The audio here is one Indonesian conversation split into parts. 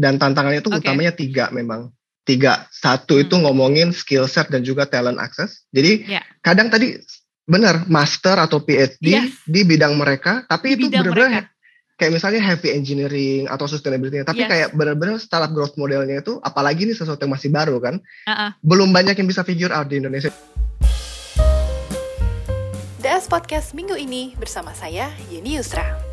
dan tantangannya itu okay. utamanya tiga memang tiga satu hmm. itu ngomongin skill set dan juga talent access jadi yeah. kadang tadi benar master atau PhD yes. di bidang mereka tapi di itu benar-benar kayak misalnya heavy engineering atau sustainability tapi yes. kayak benar-benar startup growth modelnya itu apalagi ini sesuatu yang masih baru kan uh-uh. belum banyak yang bisa figure out di Indonesia DS Podcast minggu ini bersama saya Yeni Yusra.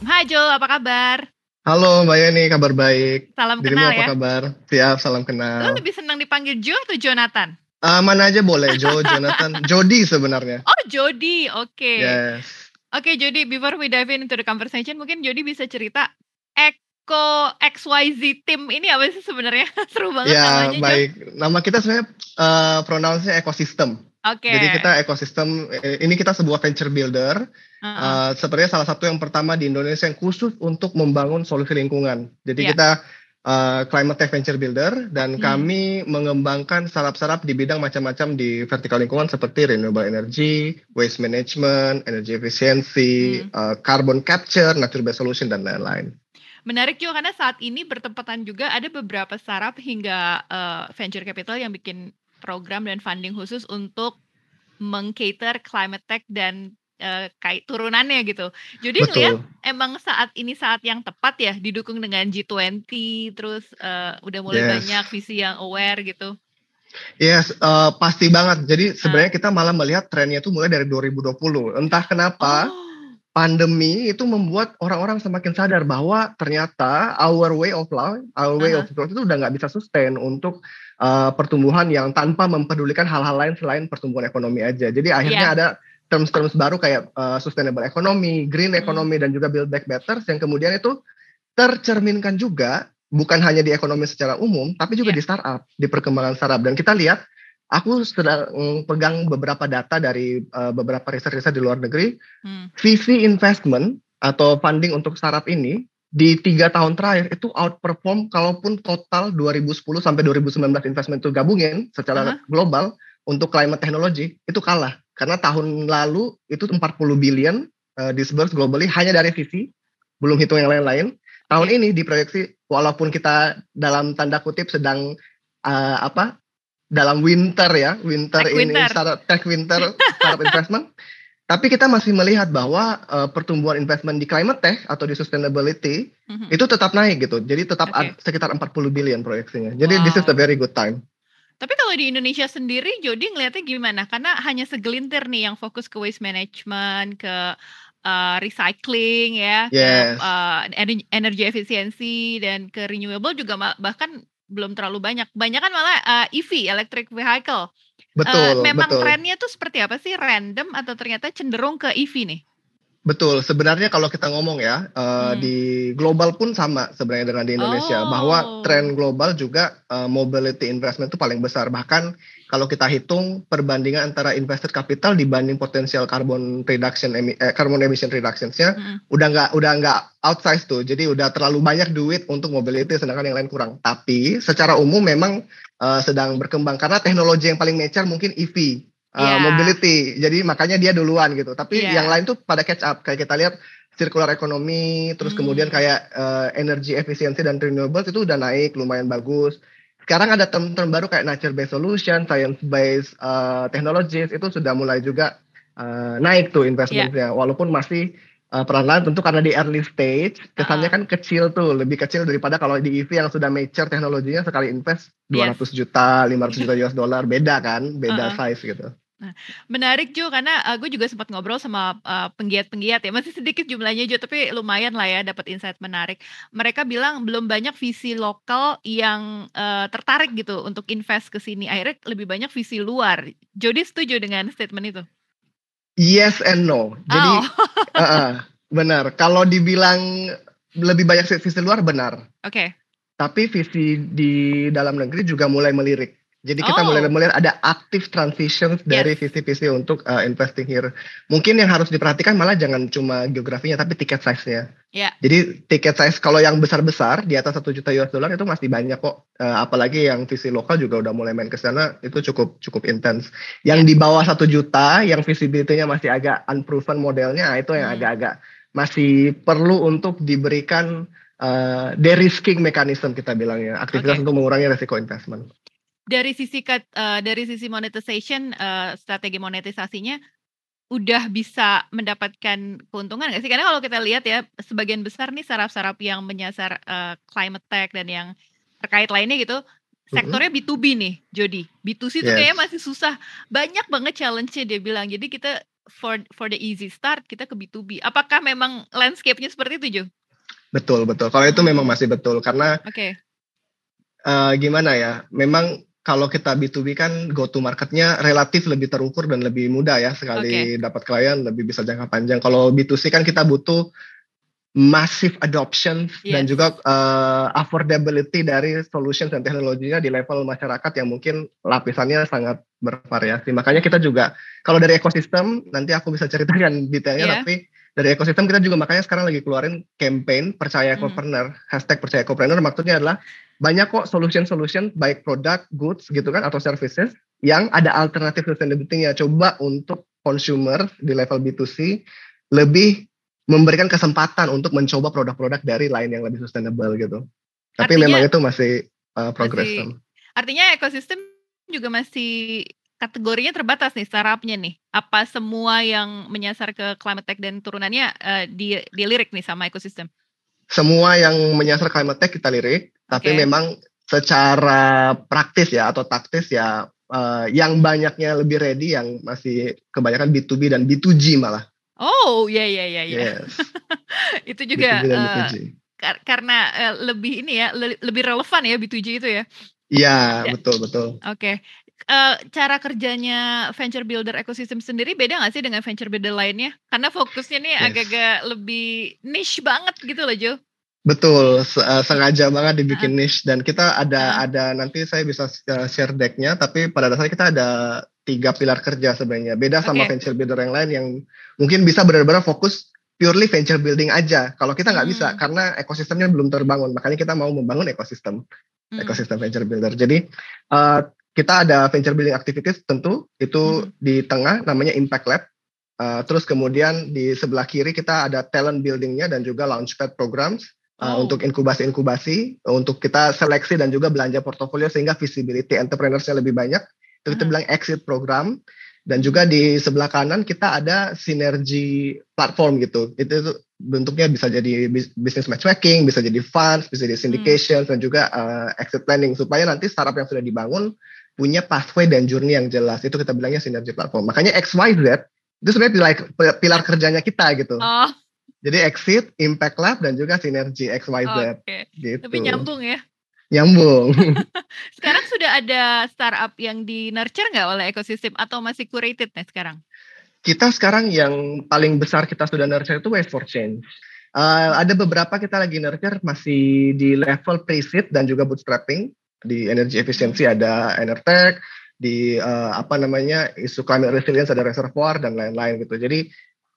Hai Jo, apa kabar? Halo Mbak Yeni, kabar baik. Salam Dirimu kenal apa ya. kabar? Siap, salam kenal. Lo lebih senang dipanggil Jo atau Jonathan? Uh, mana aja boleh, Jo, Jonathan. Jody sebenarnya. Oh, Jody, oke. Okay. Yes. Oke, okay, Jody, before we dive into the conversation, mungkin Jody bisa cerita Eko XYZ Team ini apa sih sebenarnya? Seru banget ya, namanya, baik. Jo. Nama kita sebenarnya uh, pronounce-nya ekosistem. Okay. Jadi kita ekosistem eh, ini kita sebuah venture builder. Uh-huh. Uh, sepertinya salah satu yang pertama di Indonesia yang khusus untuk membangun solusi lingkungan. Jadi yeah. kita uh, climate tech venture builder dan hmm. kami mengembangkan startup-startup di bidang macam-macam di vertikal lingkungan seperti renewable energy, waste management, energy efficiency, hmm. uh, carbon capture, nature based solution dan lain-lain. Menarik juga karena saat ini bertepatan juga ada beberapa startup hingga uh, venture capital yang bikin program dan funding khusus untuk mengcater climate tech dan uh, kayak turunannya gitu. Jadi ngeliat emang saat ini saat yang tepat ya didukung dengan G20 terus uh, udah mulai yes. banyak visi yang aware gitu. Yes, uh, pasti banget. Jadi sebenarnya uh. kita malah melihat trennya itu mulai dari 2020. Entah kenapa oh pandemi itu membuat orang-orang semakin sadar bahwa ternyata our way of life, our way uh -huh. of growth itu udah nggak bisa sustain untuk uh, pertumbuhan yang tanpa mempedulikan hal-hal lain selain pertumbuhan ekonomi aja. Jadi akhirnya yeah. ada terms-terms baru kayak uh, sustainable economy, green hmm. economy dan juga build back better yang kemudian itu tercerminkan juga bukan hanya di ekonomi secara umum tapi juga yeah. di startup, di perkembangan startup dan kita lihat aku sedang pegang beberapa data dari uh, beberapa riset-riset di luar negeri. Hmm. VC investment atau funding untuk startup ini di tiga tahun terakhir itu outperform kalaupun total 2010 sampai 2019 investment itu gabungin secara uh -huh. global untuk climate technology itu kalah karena tahun lalu itu 40 billion uh, disbursed globally hanya dari VC belum hitung yang lain-lain tahun ini diproyeksi walaupun kita dalam tanda kutip sedang uh, apa dalam winter ya winter tech ini winter. startup tech winter startup investment tapi kita masih melihat bahwa uh, pertumbuhan investment di climate tech atau di sustainability mm-hmm. itu tetap naik gitu. Jadi tetap okay. sekitar 40 billion proyeksinya. Jadi wow. this is a very good time. Tapi kalau di Indonesia sendiri, Jody ngelihatnya gimana? Karena hanya segelintir nih yang fokus ke waste management, ke uh, recycling ya, yes. ke uh, energy efisiensi dan ke renewable juga bahkan belum terlalu banyak. Banyak kan malah uh, EV, electric vehicle. Betul. Uh, memang betul. trennya tuh seperti apa sih? Random atau ternyata cenderung ke EV nih? Betul, sebenarnya kalau kita ngomong ya uh, hmm. di global pun sama sebenarnya dengan di Indonesia oh. bahwa tren global juga uh, mobility investment itu paling besar bahkan kalau kita hitung perbandingan antara invested capital dibanding potensial carbon reduction eh, carbon emission reductionsnya hmm. udah nggak udah nggak outsize tuh jadi udah terlalu banyak duit untuk mobility sedangkan yang lain kurang tapi secara umum memang uh, sedang berkembang karena teknologi yang paling mature mungkin EV uh, yeah. mobility. Jadi makanya dia duluan gitu. Tapi yeah. yang lain tuh pada catch up. Kayak kita lihat circular economy, terus hmm. kemudian kayak uh, energy efficiency dan renewables itu udah naik lumayan bagus. Sekarang ada term-term baru kayak nature based solution, science based uh, technologies itu sudah mulai juga uh, naik tuh investmentnya. Yeah. Walaupun masih uh, perlahan tentu karena di early stage kesannya uh. kan kecil tuh, lebih kecil daripada kalau di EV yang sudah mature teknologinya sekali invest 200 yes. juta, 500 juta US dollar beda kan, beda uh -uh. size gitu. Nah, menarik juga karena uh, gue juga sempat ngobrol sama uh, penggiat-penggiat ya masih sedikit jumlahnya juga tapi lumayan lah ya dapat insight menarik. Mereka bilang belum banyak visi lokal yang uh, tertarik gitu untuk invest ke sini. Akhirnya lebih banyak visi luar. Jody setuju dengan statement itu? Yes and no. Jadi oh. uh, uh, benar. Kalau dibilang lebih banyak visi luar benar. Oke. Okay. Tapi visi di dalam negeri juga mulai melirik Jadi kita Oh. mulai melihat ada active transitions dari visi-visi untuk uh, investing here. Mungkin yang harus diperhatikan malah jangan cuma geografinya tapi tiket size-nya. Ya. Jadi tiket size kalau yang besar-besar di atas 1 juta US dollar itu masih banyak kok. Uh, apalagi yang visi lokal juga udah mulai main ke sana itu cukup cukup intens. Yang di bawah 1 juta yang visibility-nya masih agak unproven modelnya nah, itu yang Hmm. agak-agak masih perlu untuk diberikan uh, de-risking mechanism kita bilangnya. Aktivitas Oke. untuk mengurangi resiko investment. Dari sisi eh, dari sisi monetization eh, strategi monetisasinya udah bisa mendapatkan keuntungan nggak sih? Karena kalau kita lihat ya sebagian besar nih saraf-saraf yang menyasar eh, climate tech dan yang terkait lainnya gitu sektornya B2B nih, Jody. B2C itu Yes. kayaknya masih susah. Banyak banget challenge-nya dia bilang. Jadi kita for for the easy start kita ke B2B. Apakah memang landscape-nya seperti itu, Jo? Betul betul. Kalau itu memang masih betul karena Oke. eh, gimana ya? Memang kalau kita B2B kan go to marketnya relatif lebih terukur dan lebih mudah ya sekali dapat klien lebih bisa jangka panjang. Kalau B2C kan kita butuh massive adoption dan Yes. juga eh, affordability dari solutions dan teknologinya di level masyarakat yang mungkin lapisannya sangat bervariasi. Makanya kita juga kalau dari ekosistem nanti aku bisa ceritakan detailnya Iya. tapi dari ekosistem kita juga makanya sekarang lagi keluarin campaign percaya Hmm. hashtag percaya ekopreneur maksudnya adalah banyak kok solution-solution baik produk, goods gitu kan atau services yang ada alternatif sustainability-nya. Coba untuk consumer di level B2C lebih memberikan kesempatan untuk mencoba produk-produk dari lain yang lebih sustainable gitu. Tapi Artinya- memang itu masih uh, progress. Artinya ekosistem juga masih kategorinya terbatas nih startupnya nih. Apa semua yang menyasar ke climate tech dan turunannya eh, di dilirik nih sama ekosistem? Semua yang menyasar climate tech kita lirik, tapi Oke. memang secara praktis ya atau taktis ya uh, yang banyaknya lebih ready yang masih kebanyakan B2B dan B2G malah. Oh, ya ya ya ya. Itu juga B2B dan eh, B2G. kar- karena eh, lebih ini ya, le- lebih relevan ya B2G itu ya. Iya, Ya. betul betul. Oke. Eh, cara kerjanya venture builder ekosistem sendiri beda nggak sih dengan venture builder lainnya? Karena fokusnya nih Yes. agak-agak lebih niche banget gitu loh, Jo. Betul, uh, sengaja banget dibikin niche dan kita ada ada nanti saya bisa uh, share decknya, tapi pada dasarnya kita ada tiga pilar kerja sebenarnya. Beda sama venture builder yang lain yang mungkin bisa benar-benar fokus purely venture building aja. Kalau kita nggak bisa Hmm. karena ekosistemnya belum terbangun, makanya kita mau membangun ekosistem Hmm. ekosistem venture builder. Jadi uh, kita ada venture building activities tentu itu Hmm. di tengah namanya Impact Lab. Uh, terus kemudian di sebelah kiri kita ada talent buildingnya dan juga launchpad programs uh, Oh. untuk inkubasi-inkubasi untuk kita seleksi dan juga belanja portofolio sehingga visibility entrepreneursnya lebih banyak. Itu kita Hmm. bilang exit program dan juga di sebelah kanan kita ada sinergi platform gitu. Itu, bentuknya bisa jadi business matchmaking, bisa jadi funds, bisa jadi syndication dan juga uh, exit planning supaya nanti startup yang sudah dibangun punya pathway dan journey yang jelas. Itu kita bilangnya sinergi platform. Makanya XYZ itu sebenarnya pilar, pilar kerjanya kita gitu. Oh, Jadi exit, impact lab dan juga sinergi XYZ oke. gitu. Tapi nyambung ya. Nyambung. Sekarang sudah ada startup yang di nurture nggak oleh ekosistem atau masih curated nih sekarang? kita sekarang yang paling besar kita sudah nurture itu Waste for Change. Uh, ada beberapa kita lagi nurture masih di level pre-seed dan juga bootstrapping. Di energy efficiency ada Enertech, di uh, apa namanya isu climate resilience ada reservoir dan lain-lain gitu. Jadi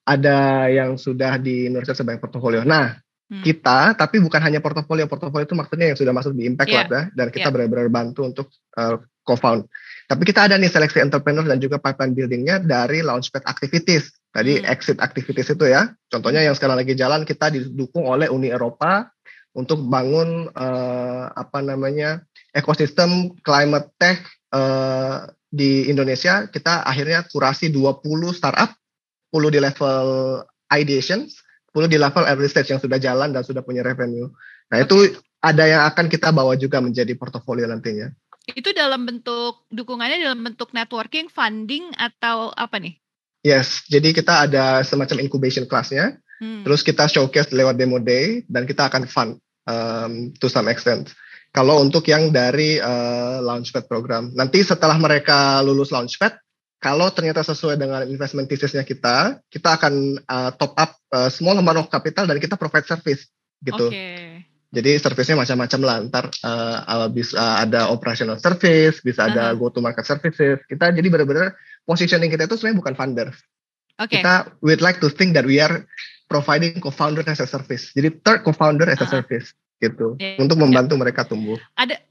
ada yang sudah di nurture sebagai portofolio. Nah, Hmm. kita tapi bukan hanya portofolio, portofolio itu maksudnya yang sudah masuk di Impact Yeah. Lab ya, dan kita Yeah. benar-benar bantu untuk uh, co-found. Tapi kita ada nih seleksi entrepreneur dan juga pipeline buildingnya dari launchpad activities. Tadi Hmm. exit activities itu ya. Contohnya yang sekarang lagi jalan kita didukung oleh Uni Eropa untuk bangun uh, apa namanya ekosistem climate tech uh, di Indonesia. Kita akhirnya kurasi 20 startup, 10 di level ideation, 10 di level early stage yang sudah jalan dan sudah punya revenue. Nah, itu ada yang akan kita bawa juga menjadi portofolio nantinya. Itu dalam bentuk dukungannya dalam bentuk networking, funding atau apa nih? Yes, jadi kita ada semacam incubation class-nya, Hmm. terus kita showcase lewat demo day, dan kita akan fund um, to some extent. Kalau untuk yang dari uh, Launchpad program, nanti setelah mereka lulus Launchpad, kalau ternyata sesuai dengan investment thesis-nya kita, kita akan uh, top up uh, small amount of capital dan kita provide service gitu. Oke. Jadi service-nya macam-macam lah. Ntar uh, bisa ada operational service, bisa ada uh -huh. go to market services. Kita jadi benar-benar positioning kita itu sebenarnya bukan funder. Okay. Kita we'd like to think that we are providing co-founder as a service. Jadi third co-founder as a uh -huh. service gitu yeah. untuk membantu yeah. mereka tumbuh. Ada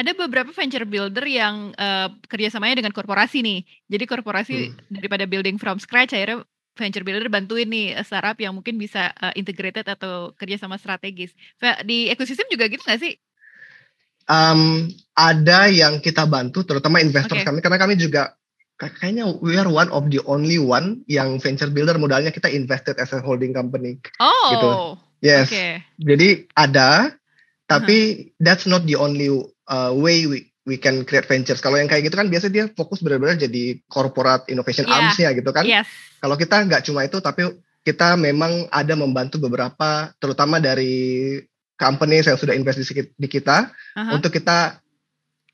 ada beberapa venture builder yang uh, kerjasamanya dengan korporasi nih. Jadi korporasi hmm. daripada building from scratch akhirnya venture builder bantuin nih eh, startup yang mungkin bisa uh, integrated atau kerja sama strategis. Di ekosistem juga gitu nggak sih? Um, ada yang kita bantu, terutama investor okay. kami, karena kami juga kayaknya we are one of the only one yang venture builder modalnya kita invested as a holding company. Oh, gitu. yes. Okay. Jadi ada, tapi uh -huh. that's not the only uh, way we we can create ventures. Kalau yang kayak gitu kan biasanya dia fokus benar-benar jadi corporate innovation yeah. arms-nya gitu kan. Yes. Kalau kita nggak cuma itu, tapi kita memang ada membantu beberapa, terutama dari company yang sudah investasi di kita, uh-huh. untuk kita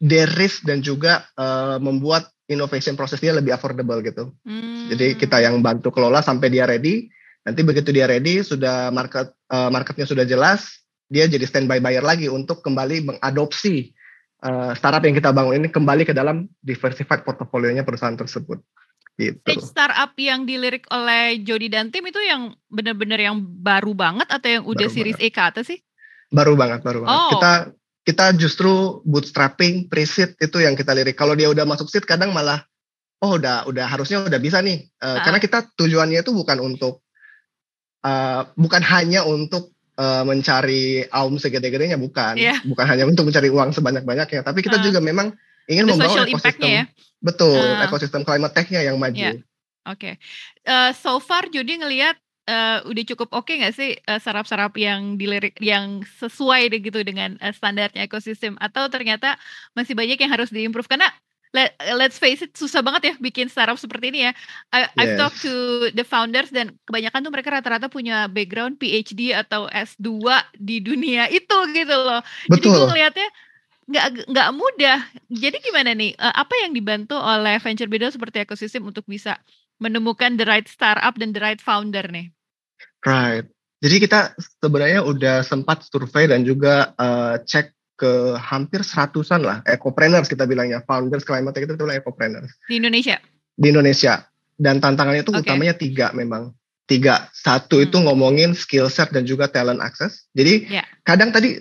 de-risk dan juga uh, membuat innovation prosesnya lebih affordable gitu. Hmm. Jadi kita yang bantu kelola sampai dia ready. Nanti begitu dia ready, sudah market uh, marketnya sudah jelas, dia jadi standby buyer lagi untuk kembali mengadopsi uh, startup yang kita bangun ini kembali ke dalam diversified portofolionya perusahaan tersebut. Gitu. Stage startup yang dilirik oleh Jody dan tim itu yang benar-benar yang baru banget atau yang udah baru series banget. E ke atas sih? Baru banget, baru banget. Oh. Kita kita justru bootstrapping, pre-seed itu yang kita lirik. Kalau dia udah masuk seed kadang malah oh udah udah harusnya udah bisa nih. Uh, uh. Karena kita tujuannya itu bukan untuk uh, bukan hanya untuk uh, mencari aum segede-gedenya bukan, yeah. bukan hanya untuk mencari uang sebanyak-banyaknya, tapi kita uh, juga memang ingin membangun ekosistem, ya? betul, uh, ekosistem climate tech-nya yang maju. Yeah. Oke, okay. uh, so far Jody ngelihat uh, udah cukup oke okay nggak sih uh, sarap-sarap yang dilirik yang sesuai gitu dengan uh, standarnya ekosistem atau ternyata masih banyak yang harus diimprove karena let, let's face it susah banget ya bikin startup seperti ini ya. I, yes. I've talked to the founders dan kebanyakan tuh mereka rata-rata punya background PhD atau S2 di dunia itu gitu loh. Betul. Jadi gue ngeliatnya nggak nggak mudah. Jadi gimana nih? Apa yang dibantu oleh venture builder seperti ekosistem untuk bisa menemukan the right startup dan the right founder nih? Right. Jadi kita sebenarnya udah sempat survei dan juga uh, cek ke hampir seratusan lah ecopreneurs kita bilangnya founders climate itu itulah ecopreneurs di Indonesia di Indonesia dan tantangannya itu okay. utamanya tiga memang tiga satu hmm. itu ngomongin skill set dan juga talent access jadi yeah. kadang tadi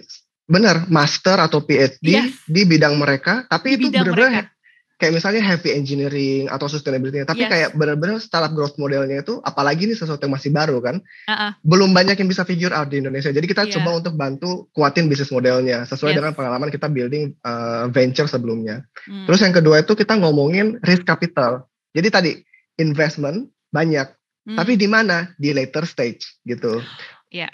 benar master atau PhD yes. di bidang mereka tapi di itu benar-benar kayak misalnya heavy engineering atau sustainability tapi yes. kayak benar-benar startup growth modelnya itu apalagi ini sesuatu yang masih baru kan uh-uh. belum banyak yang bisa figure out di Indonesia jadi kita yeah. coba untuk bantu kuatin bisnis modelnya sesuai yes. dengan pengalaman kita building uh, venture sebelumnya hmm. terus yang kedua itu kita ngomongin risk capital jadi tadi investment banyak hmm. tapi di mana di later stage gitu yeah.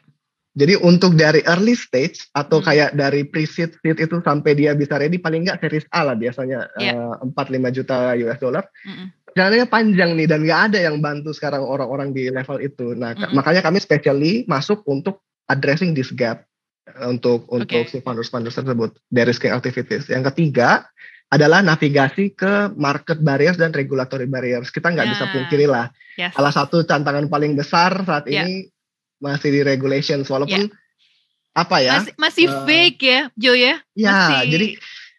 Jadi untuk dari early stage atau hmm. kayak dari pre-seed seed itu sampai dia bisa ready paling nggak series A lah biasanya yeah. uh, 4-5 juta US dollar. Mm Jalannya panjang nih dan nggak ada yang bantu sekarang orang-orang di level itu. Nah mm makanya kami specially masuk untuk addressing this gap uh, untuk okay. untuk si founders-founders tersebut dari risking activities. Yang ketiga adalah navigasi ke market barriers dan regulatory barriers. Kita nggak yeah. bisa pungkiri lah. Yes. Salah satu tantangan paling besar saat yeah. ini masih di regulations walaupun yeah. apa ya masih, masih uh, fake ya Jo ya ya masih jadi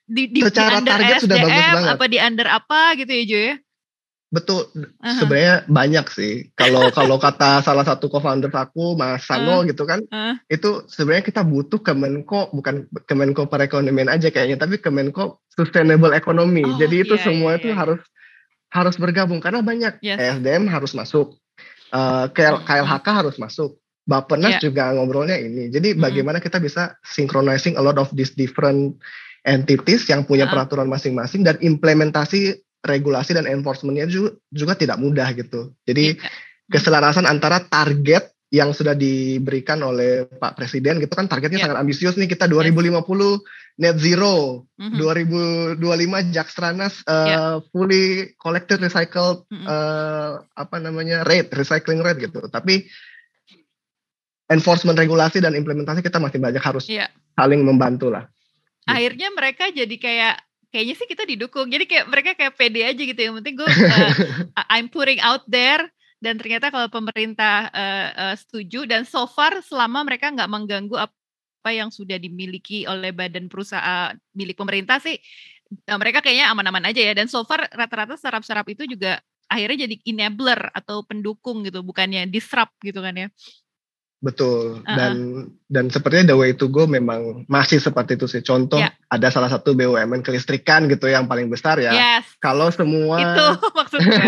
di, di, secara di target SDM, sudah bagus banget apa di under apa gitu ya Jo ya betul uh-huh. sebenarnya banyak sih kalau kalau kata salah satu co-founder aku Mas Sano uh, gitu kan uh. itu sebenarnya kita butuh Kemenko bukan Kemenko perekonomian aja kayaknya tapi Kemenko sustainable economy oh, jadi itu iya, semua iya, itu iya. harus harus bergabung karena banyak yes. ESDM harus masuk uh, KL, KLHK harus masuk Bapenas yeah. juga ngobrolnya ini. Jadi mm-hmm. bagaimana kita bisa synchronizing a lot of these different entities yang punya uh peraturan masing-masing dan implementasi regulasi dan enforcementnya juga, juga tidak mudah gitu. Jadi yeah. keselarasan antara target yang sudah diberikan oleh Pak Presiden gitu kan targetnya yeah. sangat ambisius nih kita 2050 yes. net zero, mm-hmm. 2025 Jakstranas uh, yeah. fully collected recycled mm-hmm. uh, apa namanya rate recycling rate gitu. Tapi enforcement regulasi dan implementasi kita masih banyak harus yeah. saling membantu lah. Akhirnya mereka jadi kayak kayaknya sih kita didukung. Jadi kayak mereka kayak pede aja gitu. Yang penting gue uh, I'm putting out there dan ternyata kalau pemerintah uh, uh, setuju dan so far selama mereka nggak mengganggu apa yang sudah dimiliki oleh badan perusahaan milik pemerintah sih uh, mereka kayaknya aman-aman aja ya dan so far rata-rata startup-startup itu juga akhirnya jadi enabler atau pendukung gitu bukannya disrupt gitu kan ya Betul. Uh-uh. Dan dan sepertinya the way to go memang masih seperti itu sih. Contoh yeah. ada salah satu BUMN kelistrikan gitu yang paling besar ya. Yes. Kalau semua Itu maksudnya.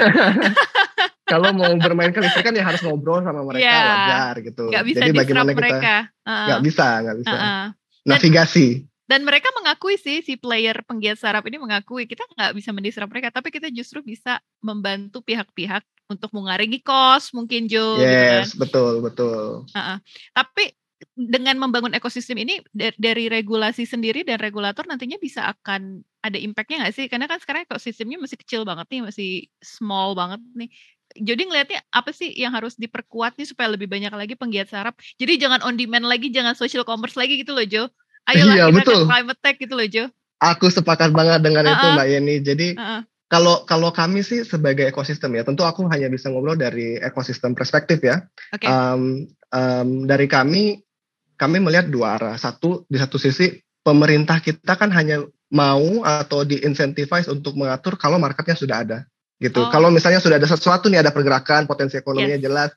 kalau mau bermain kelistrikan ya harus ngobrol sama mereka yeah. wajar gitu. Gak bisa Jadi bagaimana mereka. kita uh-uh. Gak bisa, gak bisa. Uh-uh. Navigasi. Dan, dan mereka mengakui sih si player penggiat saraf ini mengakui kita nggak bisa mendisrupt mereka, tapi kita justru bisa membantu pihak-pihak untuk mengarengi kos mungkin Jo. Gitu yes, gitu kan. betul betul. Uh -uh. Tapi dengan membangun ekosistem ini dari regulasi sendiri dan regulator nantinya bisa akan ada impactnya nggak sih? Karena kan sekarang ekosistemnya masih kecil banget nih, masih small banget nih. Jadi ngelihatnya apa sih yang harus diperkuat nih supaya lebih banyak lagi penggiat saraf. Jadi jangan on demand lagi, jangan social commerce lagi gitu loh Jo. Ayolah iya, kita betul. climate tech gitu loh Jo. Aku sepakat banget dengan uh -uh. itu Mbak Yeni. Jadi uh -uh kalau kalau kami sih sebagai ekosistem ya, tentu aku hanya bisa ngobrol dari ekosistem perspektif ya. Okay. Um, um, dari kami, kami melihat dua arah. Satu di satu sisi pemerintah kita kan hanya mau atau diincentivize untuk mengatur kalau marketnya sudah ada, gitu. Oh. Kalau misalnya sudah ada sesuatu nih, ada pergerakan, potensi ekonominya yes. jelas.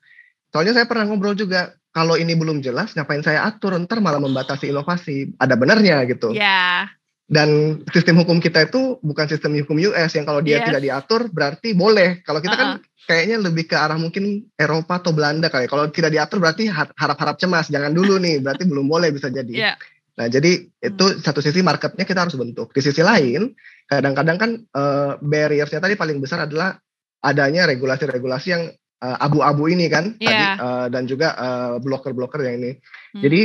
Soalnya saya pernah ngobrol juga, kalau ini belum jelas, ngapain saya atur? Ntar malah membatasi inovasi. Ada benarnya gitu. Ya. Yeah dan sistem hukum kita itu bukan sistem hukum US yang kalau dia yes. tidak diatur berarti boleh. Kalau kita uh -uh. kan kayaknya lebih ke arah mungkin Eropa atau Belanda kali. Kalau tidak diatur berarti harap-harap cemas. Jangan dulu nih, berarti belum boleh bisa jadi. Yeah. Nah, jadi itu hmm. satu sisi marketnya kita harus bentuk. Di sisi lain, kadang-kadang kan uh, barriersnya tadi paling besar adalah adanya regulasi-regulasi yang uh, abu-abu ini kan yeah. tadi uh, dan juga uh, blocker-blocker yang ini. Hmm. Jadi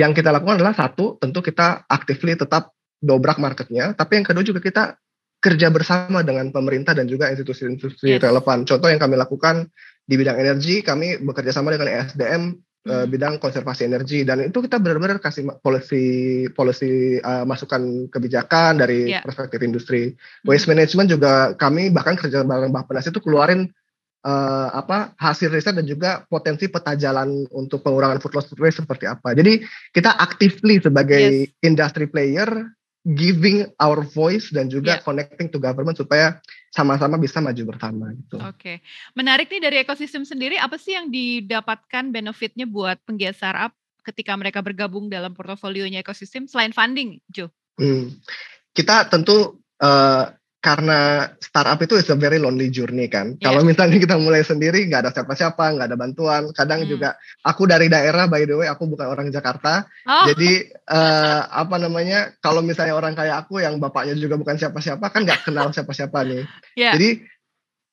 yang kita lakukan adalah satu, tentu kita actively tetap dobrak marketnya, tapi yang kedua juga kita kerja bersama dengan pemerintah dan juga institusi-institusi yes. relevan. Contoh yang kami lakukan di bidang energi, kami bekerja sama dengan ESDM hmm. uh, bidang konservasi energi dan itu kita benar-benar kasih policy policy uh, masukan kebijakan dari yeah. perspektif industri. Hmm. Waste management juga kami bahkan kerja bareng Bapenas itu keluarin uh, apa hasil riset dan juga potensi peta jalan untuk pengurangan food loss waste seperti apa. Jadi kita actively sebagai yes. industry player giving our voice dan juga yeah. connecting to government supaya sama-sama bisa maju bersama gitu. Oke, okay. menarik nih dari ekosistem sendiri apa sih yang didapatkan benefitnya buat penggiat startup ketika mereka bergabung dalam portofolionya ekosistem selain funding, Jo? Hmm. Kita tentu uh, karena startup itu is a very lonely journey kan. Yeah. Kalau misalnya kita mulai sendiri nggak ada siapa-siapa, nggak ada bantuan. Kadang hmm. juga aku dari daerah by the way, aku bukan orang Jakarta. Oh. Jadi uh, apa namanya? Kalau misalnya orang kayak aku yang bapaknya juga bukan siapa-siapa kan nggak kenal siapa-siapa nih. Yeah. Jadi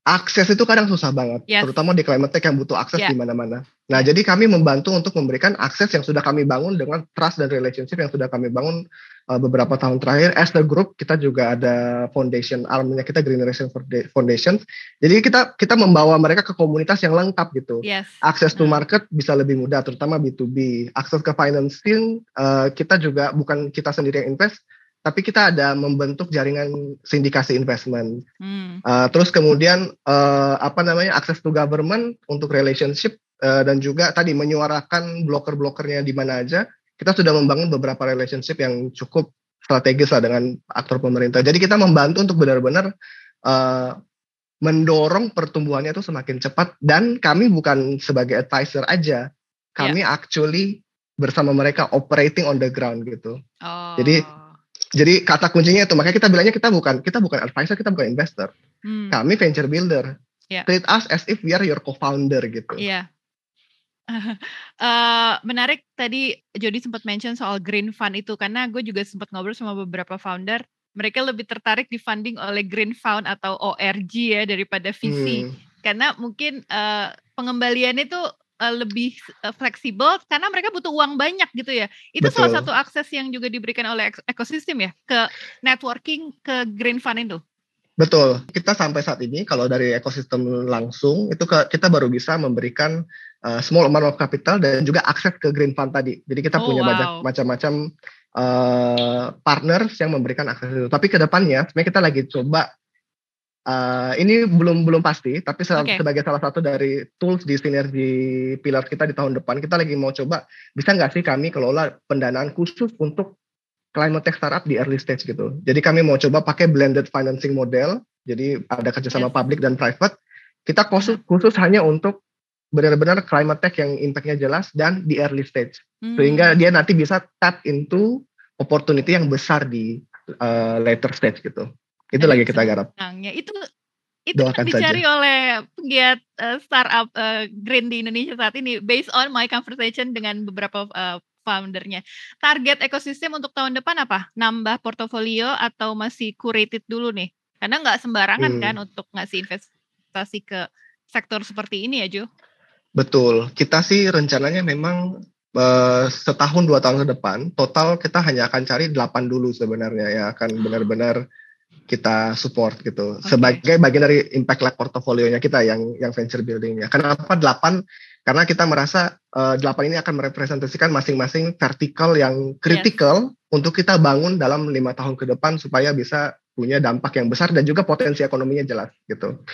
akses itu kadang susah banget, yes. terutama di climate tech yang butuh akses yeah. di mana-mana. Nah, jadi kami membantu untuk memberikan akses yang sudah kami bangun dengan trust dan relationship yang sudah kami bangun uh, beberapa tahun terakhir. As the group, kita juga ada foundation armnya kita Green Generation Foundation. Jadi kita kita membawa mereka ke komunitas yang lengkap gitu. Yes. Akses to hmm. market bisa lebih mudah, terutama B2B. Akses ke financing uh, kita juga bukan kita sendiri yang invest, tapi kita ada membentuk jaringan sindikasi investment. Hmm. Uh, terus kemudian uh, apa namanya akses to government untuk relationship uh, dan juga tadi menyuarakan bloker-blokernya di mana aja. Kita sudah membangun beberapa relationship yang cukup strategis lah dengan aktor pemerintah. Jadi kita membantu untuk benar-benar uh, mendorong pertumbuhannya itu semakin cepat dan kami bukan sebagai advisor aja, kami yeah. actually bersama mereka operating on the ground gitu. Oh. Jadi jadi kata kuncinya itu makanya kita bilangnya kita bukan kita bukan advisor kita bukan investor hmm. kami venture builder yeah. treat us as if we are your co-founder gitu iya yeah. uh, menarik tadi Jody sempat mention soal green fund itu karena gue juga sempat ngobrol sama beberapa founder mereka lebih tertarik di funding oleh green fund atau ORG ya daripada VC hmm. karena mungkin uh, pengembaliannya itu uh, lebih uh, fleksibel karena mereka butuh uang banyak gitu ya. Itu Betul. salah satu akses yang juga diberikan oleh ekosistem ya ke networking ke green fund itu. Betul. Kita sampai saat ini kalau dari ekosistem langsung itu ke, kita baru bisa memberikan uh, small amount of capital dan juga akses ke green fund tadi. Jadi kita oh, punya wow. banyak macam-macam uh, partners yang memberikan akses itu. Tapi ke depannya sebenarnya kita lagi coba Uh, ini belum belum pasti, tapi okay. sebagai salah satu dari tools di sinergi pilar kita di tahun depan, kita lagi mau coba bisa nggak sih kami kelola pendanaan khusus untuk climate tech startup di early stage gitu. Jadi kami mau coba pakai blended financing model, jadi ada kerjasama yes. public dan private. Kita khusus khusus hanya untuk benar-benar climate tech yang impactnya jelas dan di early stage, hmm. sehingga dia nanti bisa tap into opportunity yang besar di uh, later stage gitu. Itu lagi kita garap. Itu itu kan dicari saja. oleh pegiat uh, startup uh, green di Indonesia saat ini based on my conversation dengan beberapa uh, foundernya. Target ekosistem untuk tahun depan apa? Nambah portofolio atau masih curated dulu nih? Karena nggak sembarangan hmm. kan untuk ngasih investasi ke sektor seperti ini ya Jo? Betul. Kita sih rencananya memang uh, setahun dua tahun ke depan total kita hanya akan cari delapan dulu sebenarnya ya akan benar-benar kita support gitu okay. sebagai bagian dari impact lab portofolionya kita yang yang venture buildingnya. Kenapa delapan? Karena kita merasa uh, delapan ini akan merepresentasikan masing-masing vertikal yang kritikal yes. untuk kita bangun dalam lima tahun ke depan supaya bisa punya dampak yang besar dan juga potensi ekonominya jelas gitu.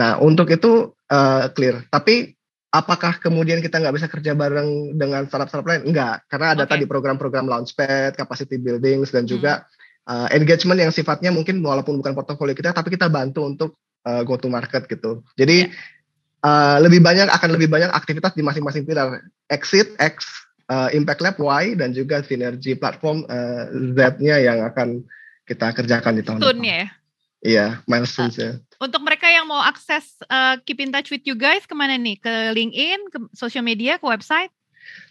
Nah untuk itu uh, clear. Tapi apakah kemudian kita nggak bisa kerja bareng dengan startup-startup lain? Enggak, karena ada okay. tadi program-program launchpad, capacity buildings dan juga hmm uh, engagement yang sifatnya mungkin walaupun bukan portofolio kita tapi kita bantu untuk uh, go to market gitu. Jadi uh, lebih banyak akan lebih banyak aktivitas di masing-masing pilar. Exit X, uh, Impact Lab Y dan juga sinergi platform uh, Z-nya yang akan kita kerjakan di tahun depan. ya. Iya, milestones uh, ya. Untuk mereka yang mau akses uh, keep in touch with you guys ke mana nih? Ke LinkedIn, ke social media, ke website?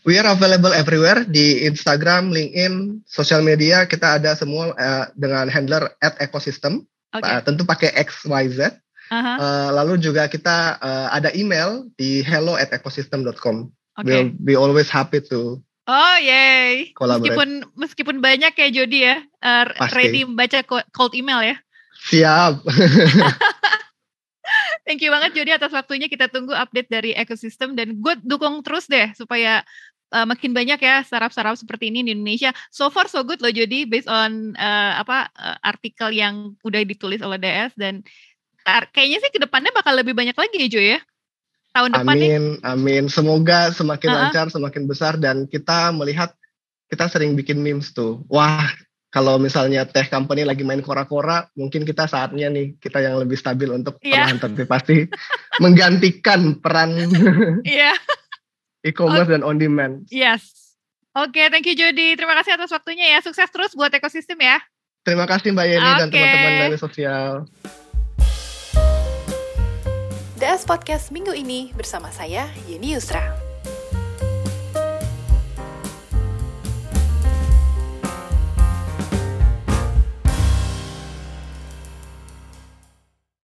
We are available everywhere di Instagram, LinkedIn, sosial media kita ada semua uh, dengan handler at ecosystem. Okay. Uh, tentu pakai X Y Z. Uh-huh. Uh, lalu juga kita uh, ada email di hello at ecosystem.com. Okay. We'll be always happy to Oh yay. Meskipun meskipun banyak ya Jody ya, uh, ready baca cold email ya. Siap. Thank you banget Jody atas waktunya. Kita tunggu update dari ekosistem dan gue dukung terus deh supaya uh, makin banyak ya startup-startup seperti ini di Indonesia. So far so good loh jadi based on uh, apa uh, artikel yang udah ditulis oleh DS dan kayaknya sih ke depannya bakal lebih banyak lagi ya Jo ya. Tahun depan Amin, nih. amin. Semoga semakin uh -huh. lancar, semakin besar dan kita melihat kita sering bikin memes tuh. Wah, kalau misalnya teh company lagi main kora-kora, mungkin kita saatnya nih kita yang lebih stabil untuk yeah. perlahan tapi pasti menggantikan peran. Iya. yeah e-commerce okay. dan on demand. Yes. Oke, okay, thank you Jody. Terima kasih atas waktunya ya. Sukses terus buat ekosistem ya. Terima kasih Mbak Yeni okay. dan teman-teman dari sosial. DS Podcast minggu ini bersama saya Yeni Yusra.